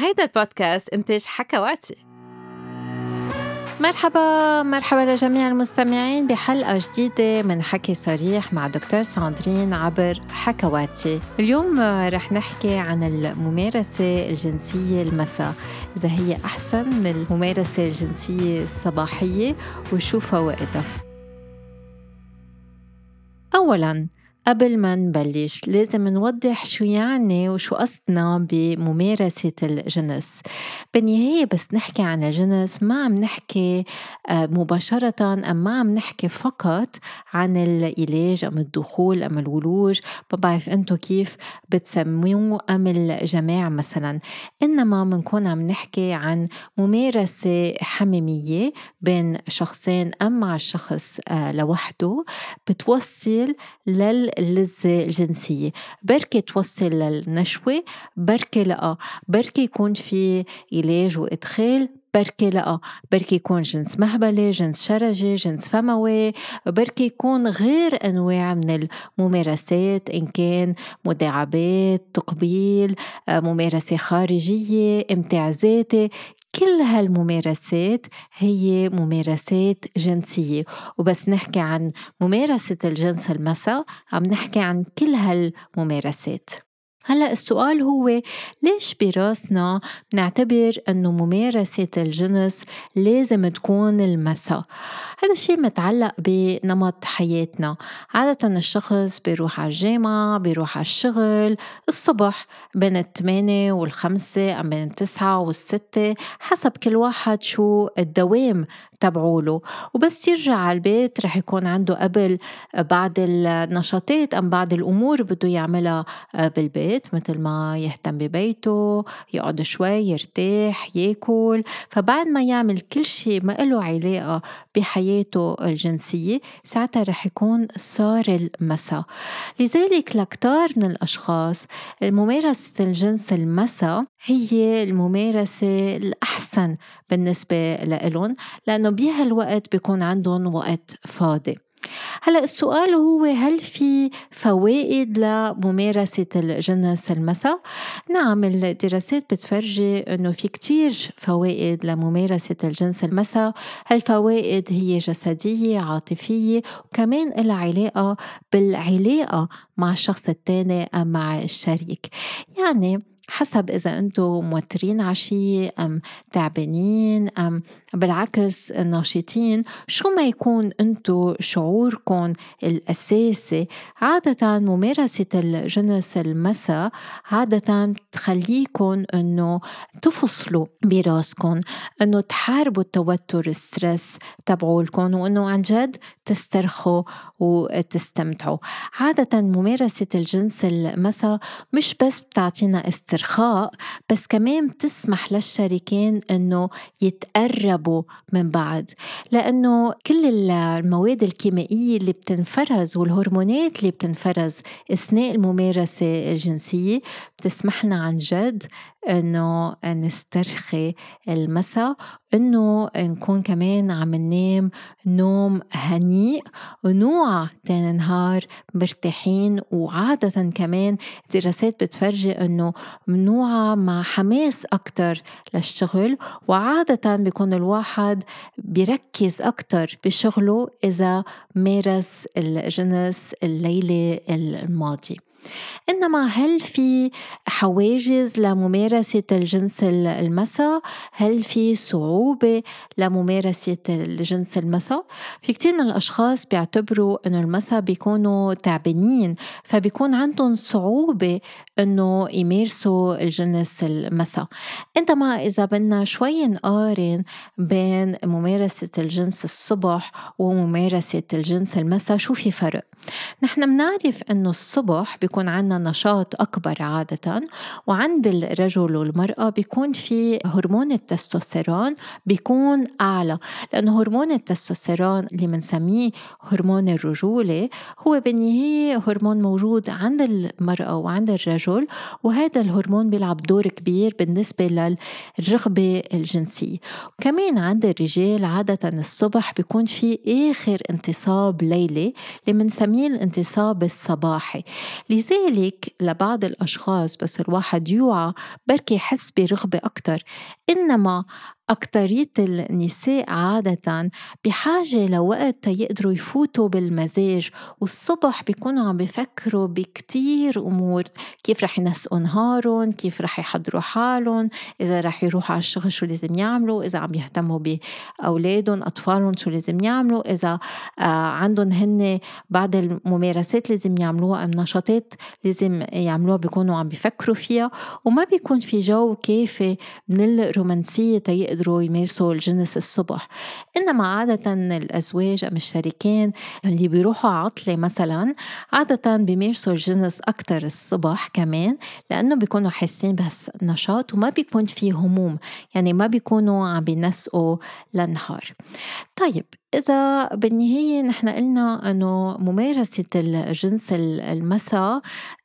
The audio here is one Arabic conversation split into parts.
هيدا البودكاست إنتاج حكواتي. مرحبا مرحبا لجميع المستمعين بحلقة جديدة من حكي صريح مع دكتور ساندرين عبر حكواتي. اليوم رح نحكي عن الممارسة الجنسية المساء إذا هي أحسن من الممارسة الجنسية الصباحية وشو فوائدها؟ أولاً قبل ما نبلش لازم نوضح شو يعني وشو قصدنا بممارسة الجنس. بالنهاية بس نحكي عن الجنس ما عم نحكي آه، مباشرة أم ما عم نحكي فقط عن العلاج أم الدخول أم الولوج. ما بعرف أنتو كيف بتسموه أم الجماع مثلا. إنما منكون عم نحكي عن ممارسة حميمية بين شخصين أم مع الشخص آه، لوحده بتوصل لل اللذة الجنسية بركي توصل للنشوة بركي لأ بركي يكون في علاج وإدخال بركي لأ بركي يكون جنس مهبلة جنس شرجي جنس فموي بركي يكون غير أنواع من الممارسات إن كان مداعبات تقبيل ممارسة خارجية امتاع ذاتي كل هالممارسات هي ممارسات جنسية. وبس نحكي عن ممارسة الجنس المسا عم نحكي عن كل هالممارسات. هلا السؤال هو ليش براسنا نعتبر إنه ممارسة الجنس لازم تكون المساء هذا الشيء متعلق بنمط حياتنا عادة الشخص بيروح على الجامعة بيروح على الشغل الصبح بين الثمانية والخمسة أم بين التسعة والستة حسب كل واحد شو الدوام تبعوله وبس يرجع على البيت رح يكون عنده قبل بعض النشاطات أم بعض الأمور بده يعملها بالبيت البيت مثل ما يهتم ببيته يقعد شوي يرتاح ياكل. فبعد ما يعمل كل شيء ما له علاقة بحياته الجنسية ساعتها رح يكون صار المساء لذلك لكتار من الأشخاص ممارسة الجنس المساء هي الممارسة الأحسن بالنسبة لإلهم لأنه بهالوقت بيكون عندهم وقت فاضي. هلا السؤال هو هل في فوائد لممارسة الجنس المساء؟ نعم الدراسات بتفرجي إنه في كتير فوائد لممارسة الجنس المساء، هالفوائد هي جسدية عاطفية وكمان لها علاقة بالعلاقة مع الشخص التاني أم مع الشريك يعني حسب إذا أنتم موترين عشية أم تعبانين أم بالعكس ناشطين شو ما يكون أنتم شعوركم الأساسي عادة ممارسة الجنس المساء عادة تخليكم أنه تفصلوا براسكم أنه تحاربوا التوتر الستريس تبعولكم وأنه عن جد تسترخوا وتستمتعوا. عادة ممارسة الجنس المساء مش بس بتعطينا استرخاء استرخاء بس كمان بتسمح للشريكين انه يتقربوا من بعض لأنه كل المواد الكيميائية اللي بتنفرز والهرمونات اللي بتنفرز أثناء الممارسة الجنسية بتسمح لنا عن جد إنه نسترخي المساء إنه نكون كمان عم ننام نوم هنيء ونوع تاني نهار مرتاحين وعادة كمان دراسات بتفرجي إنه منوعة مع حماس أكتر للشغل وعادة بيكون الواحد بيركز أكتر بشغله إذا مارس الجنس الليلة الماضي إنما هل في حواجز لممارسة الجنس المسا؟ هل في صعوبة لممارسة الجنس المسا؟ في كتير من الأشخاص بيعتبروا إنه المسا بيكونوا تعبانين فبيكون عندهم صعوبة إنه يمارسوا الجنس المسا إنما إذا بدنا شوي نقارن بين ممارسة الجنس الصبح وممارسة الجنس المسا شو في فرق؟ نحن بنعرف إنه الصبح بيكون عندنا نشاط أكبر عادة وعند الرجل والمرأة بيكون في هرمون التستوستيرون بيكون أعلى. لأنه هرمون التستوستيرون اللي بنسميه هرمون الرجولة هو بالنهاية هرمون موجود عند المرأة وعند الرجل وهذا الهرمون بيلعب دور كبير بالنسبة للرغبة الجنسية. كمان عند الرجال عادة الصبح بيكون في آخر انتصاب ليلي اللي بنسميه الانتصاب الصباحي. لذلك لبعض الأشخاص بس الواحد يوعى بركي يحس برغبة أكتر. إنما أكترية النساء عادة بحاجة لوقت يقدروا يفوتوا بالمزاج والصبح بيكونوا عم بفكروا بكتير أمور كيف رح ينسقوا نهارهم كيف رح يحضروا حالهم إذا رح يروحوا على الشغل شو لازم يعملوا إذا عم يهتموا بأولادهم أطفالهم شو لازم يعملوا إذا آه، عندهم هن بعض الممارسات لازم يعملوها أم نشاطات لازم يعملوها بيكونوا عم بفكروا فيها وما بيكون في جو كافي من الرومانسية تيقدروا يقدروا يمارسوا الجنس الصبح. إنما عادة الأزواج أم الشريكين اللي بيروحوا عطلة مثلا عادة بيمارسوا الجنس أكتر الصبح كمان لأنه بيكونوا حاسين بس نشاط وما بيكون في هموم يعني ما بيكونوا عم بينسقوا للنهار طيب إذا بالنهاية نحن قلنا أنه ممارسة الجنس المساء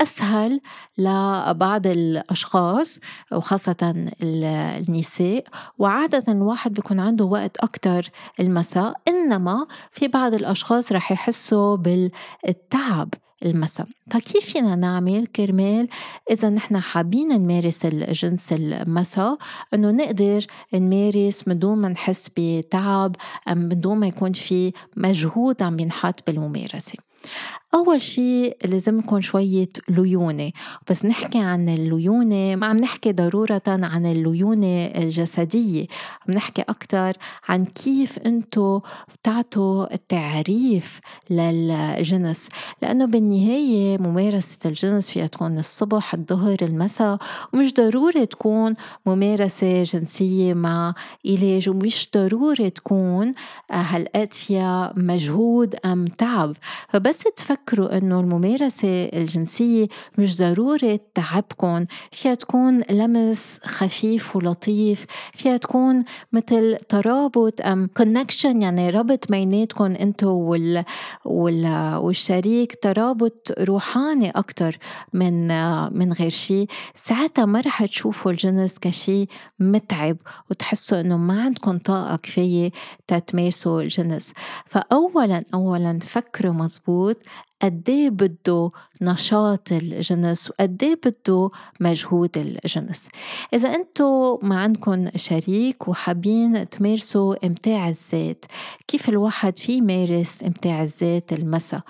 أسهل لبعض الأشخاص وخاصة النساء. وعادة الواحد بيكون عنده وقت أكتر المساء إنما في بعض الأشخاص رح يحسوا بالتعب. المساء. فكيف فينا نعمل كرمال إذا نحن حابين نمارس الجنس المساء؟ إنه نقدر نمارس من دون ما نحس بتعب من دون ما يكون في مجهود عم ينحط بالممارسة. أول شي لازم يكون شوية ليونة بس نحكي عن الليونة ما عم نحكي ضرورة عن الليونة الجسدية عم نحكي أكتر عن كيف أنتو بتعطوا التعريف للجنس لأنه بالنهاية ممارسة الجنس فيها تكون الصبح الظهر المساء ومش ضروري تكون ممارسة جنسية مع علاج ومش ضروري تكون هالقد فيها مجهود أم تعب فبس تفكر تفكروا إنه الممارسة الجنسية مش ضروري تعبكم فيها تكون لمس خفيف ولطيف. فيها تكون مثل ترابط أم كونكشن يعني ربط بيناتكم أنتو وال, وال والشريك. ترابط روحاني أكثر من من غير شيء ساعتها ما رح تشوفوا الجنس كشيء متعب وتحسوا إنه ما عندكم طاقة كفاية تتمارسوا الجنس. فأولا أولا فكروا مزبوط قد إيه بده نشاط الجنس وقد إيه بده مجهود الجنس. إذا أنتم ما عندكم شريك وحابين تمارسوا إمتاع الذات كيف الواحد في يمارس إمتاع الذات المسا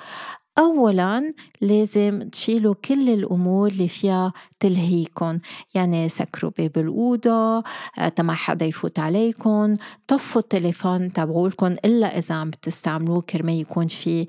أولا لازم تشيلوا كل الأمور اللي فيها تلهيكم يعني سكروا باب الأوضة آه، ما حدا يفوت عليكم طفوا التليفون تبعولكم إلا إذا عم بتستعملوه كرمال يكون في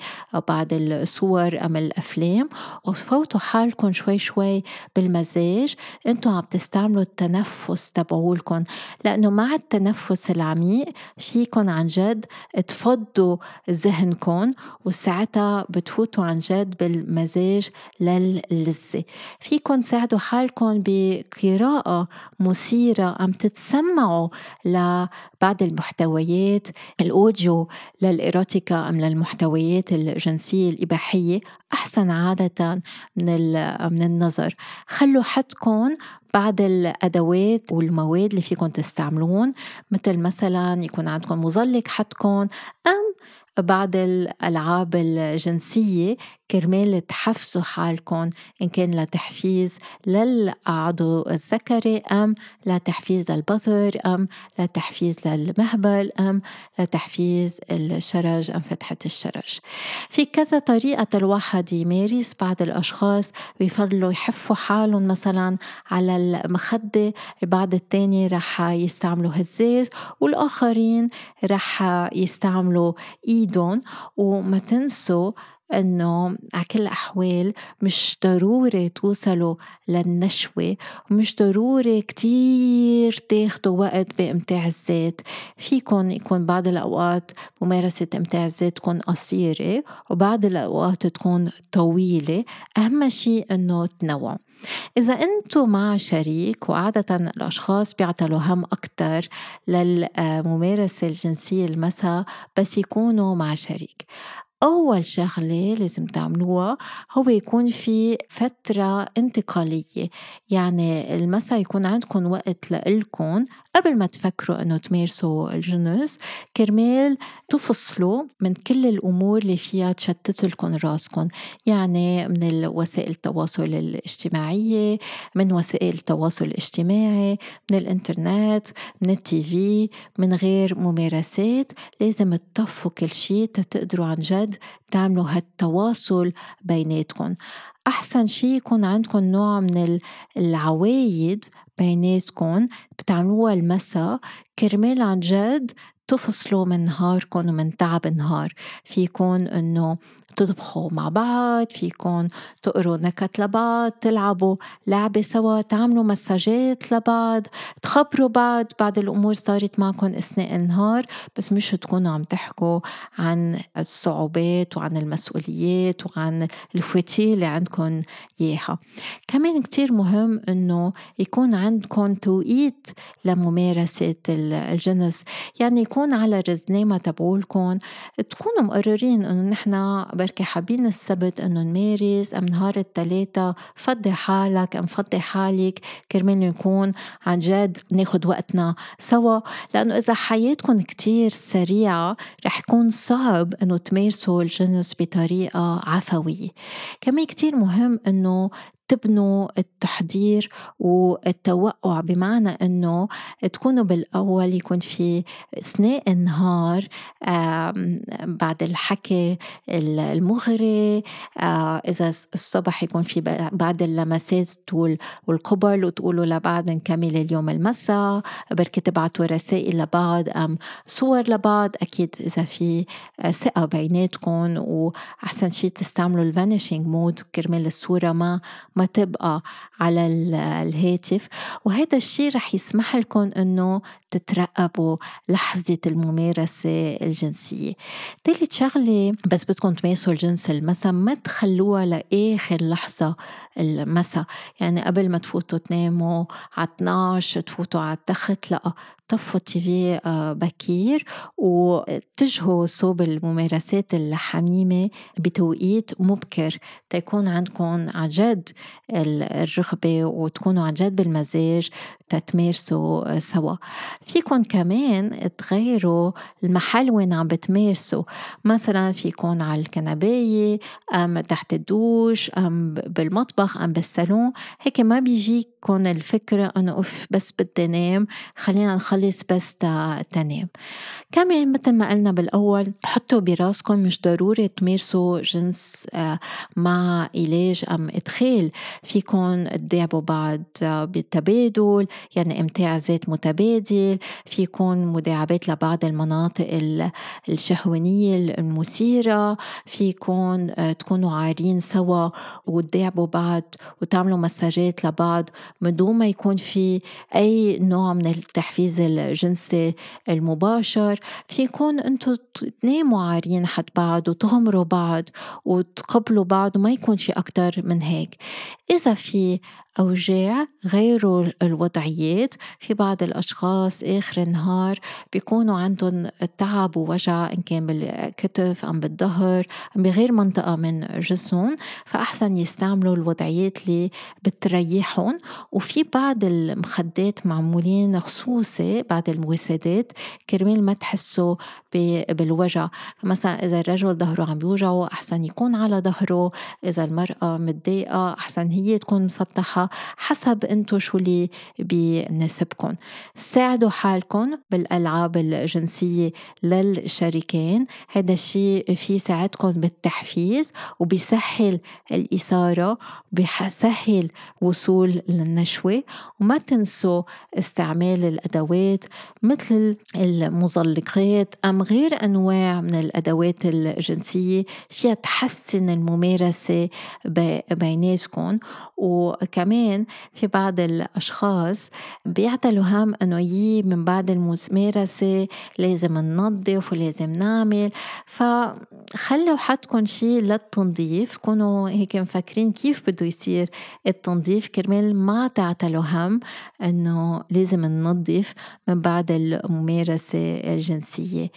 بعض الصور أم الأفلام. وفوتوا حالكم شوي شوي بالمزاج. إنتوا عم تستعملوا التنفس تبعولكم لأنه مع التنفس العميق فيكم عن جد تفضوا ذهنكم وساعتها بتفوتوا عن جد بالمزاج للذة فيكم تساعدوا حالكم بقراءة مثيرة عم تتسمعوا لبعض المحتويات الأوديو للإيروتيكا أم للمحتويات الجنسية الإباحية أحسن عادة من, من النظر. خلوا حدكم بعض الأدوات والمواد اللي فيكم تستعملون مثل مثلا يكون عندكم مزلق حدكم أم بعض الألعاب الجنسية كرمال تحفزوا حالكم إن كان لتحفيز للعضو الذكري أم لتحفيز البصر أم لتحفيز للمهبل أم لتحفيز الشرج أم فتحة الشرج. في كذا طريقة الواحد يمارس بعض الأشخاص بيفضلوا يحفوا حالهم مثلا على المخدة البعض التاني رح يستعملوا هزاز والآخرين رح يستعملوا إيدهم وما تنسوا إنه على كل الأحوال مش ضروري توصلوا للنشوة ومش ضروري كتير تاخدوا وقت بإمتاع الذات. فيكن يكون بعض الأوقات ممارسة إمتاع الذات تكون قصيرة وبعض الأوقات تكون طويلة. أهم شيء إنه تنوعوا. إذا أنتم مع شريك وعادة الأشخاص بيعتلوا هم أكتر للممارسة الجنسية المساء بس يكونوا مع شريك. أول شغلة لازم تعملوها هو يكون في فترة انتقالية. يعني المساء يكون عندكم وقت لإلكن قبل ما تفكروا إنه تمارسوا الجنس. كرمال تفصلوا من كل الأمور اللي فيها تشتت لكم راسكم. يعني من وسائل التواصل الاجتماعية من وسائل التواصل الاجتماعي من الإنترنت من التي في من غير ممارسات. لازم تطفوا كل شيء تقدروا عن جد تعملوا هالتواصل بيناتكم. أحسن شي يكون عندكم نوع من العوايد بيناتكم بتعملوها المسا كرمال عن جد تفصلوا من نهاركم ومن تعب النهار. فيكون إنه تطبخوا مع بعض فيكم تقروا نكت لبعض تلعبوا لعبة سوا تعملوا مساجات لبعض تخبروا بعض بعض الأمور صارت معكم أثناء النهار بس مش تكونوا عم تحكوا عن الصعوبات وعن المسؤوليات وعن الفواتير اللي عندكم إياها. كمان كتير مهم إنه يكون عندكم توقيت لممارسة الجنس. يعني يكون على الرزنامة تبعولكم تكونوا مقررين إنه نحن بركي حابين السبت انه نمارس أم نهار التلاتة فضي حالك أم فضي حالك. كرمال نكون عن جد ناخد وقتنا سوا. لأنه إذا حياتكم كتير سريعة رح يكون صعب إنه تمارسوا الجنس بطريقة عفوية. كمان كتير مهم إنه تبنوا التحضير والتوقع بمعنى إنه تكونوا بالأول يكون في اثناء النهار بعد الحكي المغري آه، إذا الصبح يكون في بعد اللمسات والقبل وتقولوا لبعض نكمل اليوم المساء بركي تبعتوا رسائل لبعض أم صور لبعض أكيد إذا في ثقة بيناتكم وأحسن شيء تستعملوا ال vanishing mode كرمال الصورة ما ما تبقى على الهاتف. وهذا الشيء رح يسمح لكم إنه تترقبوا لحظة الممارسة الجنسية. ثالث شغلة بس بدكم تمارسوا الجنس المسا ما تخلوها لآخر لحظة المسا يعني قبل ما تفوتوا تناموا على 12 تفوتوا على التخت لا. طفوا التي في آه، بكير واتجهوا صوب الممارسات الحميمة بتوقيت مبكر. تيكون عندكم عن جد الرغبة وتكونوا عن جد بالمزاج. تتمارسوا سوا. فيكن كمان تغيروا المحل وين عم بتمارسوا. مثلا فيكن على الكنباية أم تحت الدوش أم بالمطبخ أم بالصالون. هيك ما بيجيكم الفكرة أنه أوف بس بدي نام خلينا نخلص بس تنام. كمان مثل ما قلنا بالأول حطوا براسكم مش ضروري تمارسوا جنس آه، مع علاج أم إدخال. فيكن تداعبوا بعض بالتبادل. يعني امتاع ذات متبادل في يكون مداعبات لبعض المناطق الشهوانية المثيرة في يكون آه، تكونوا عارين سوا وتداعبوا بعض وتعملوا مساجات لبعض من دون ما يكون في أي نوع من التحفيز الجنسي المباشر. في يكون أنتم تناموا عارين حد بعض وتغمروا بعض وتقبلوا بعض وما يكون في أكتر من هيك. إذا في أوجاع غيروا الوضعيات. في بعض الأشخاص آخر النهار بيكونوا عندهم تعب ووجع إن كان بالكتف أم بالظهر أم بغير منطقة من جسمهم. فأحسن يستعملوا الوضعيات اللي بتريحهم. وفي بعض المخدات معمولين خصوصي بعد المواسدات كرمال ما تحسوا بالوجع. مثلا إذا الرجل ظهره عم بيوجعه أحسن يكون على ظهره. إذا المرأة متضايقة أحسن هي تكون مسطحة حسب انتو شو اللي بيناسبكم ساعدوا حالكم بالألعاب الجنسية للشريكين. هذا الشيء في يساعدكم بالتحفيز وبيسهل الإثارة بيسهل وصول للنشوة. وما تنسوا استعمال الأدوات مثل المزلقات أم غير أنواع من الأدوات الجنسية فيها تحسن الممارسة بيناتكم وكمان كمان في بعض الأشخاص بيعتلوا هم إنه يي من بعد الممارسة لازم ننظف ولازم نعمل. فخلوا حدكم شيء للتنظيف كونوا هيك مفكرين كيف بده يصير التنظيف. كرمال ما تعتلوا هم إنه لازم ننظف من بعد الممارسة الجنسية.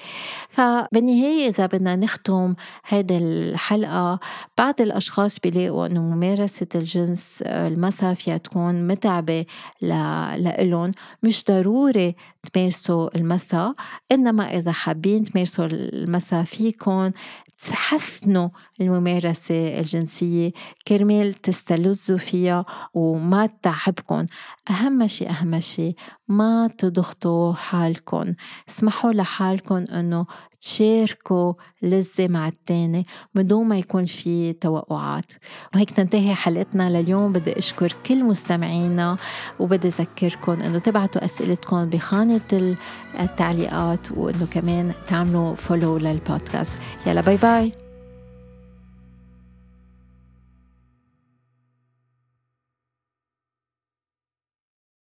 فبالنهاية إذا بدنا نختم هيدي الحلقة بعض الأشخاص بيلاقوا إنه ممارسة الجنس المسا فيها تكون متعبة لإلهم. مش ضروري تمارسوا المسا إنما إذا حابين تمارسوا المسا فيكم تحسنوا الممارسة الجنسية. كرمال تستلذوا فيها وما تتعبكم أهم شيء أهم شيء ما تضغطوا حالكم اسمحوا لحالكم أنه تشاركوا لذة مع التاني بدون ما يكون في توقعات. وهيك تنتهي حلقتنا لليوم. بدي أشكر كل مستمعينا وبدي أذكركم أنه تبعتوا أسئلتكم بخانة التعليقات وأنه كمان تعملوا follow للبودكاست يلا bye bye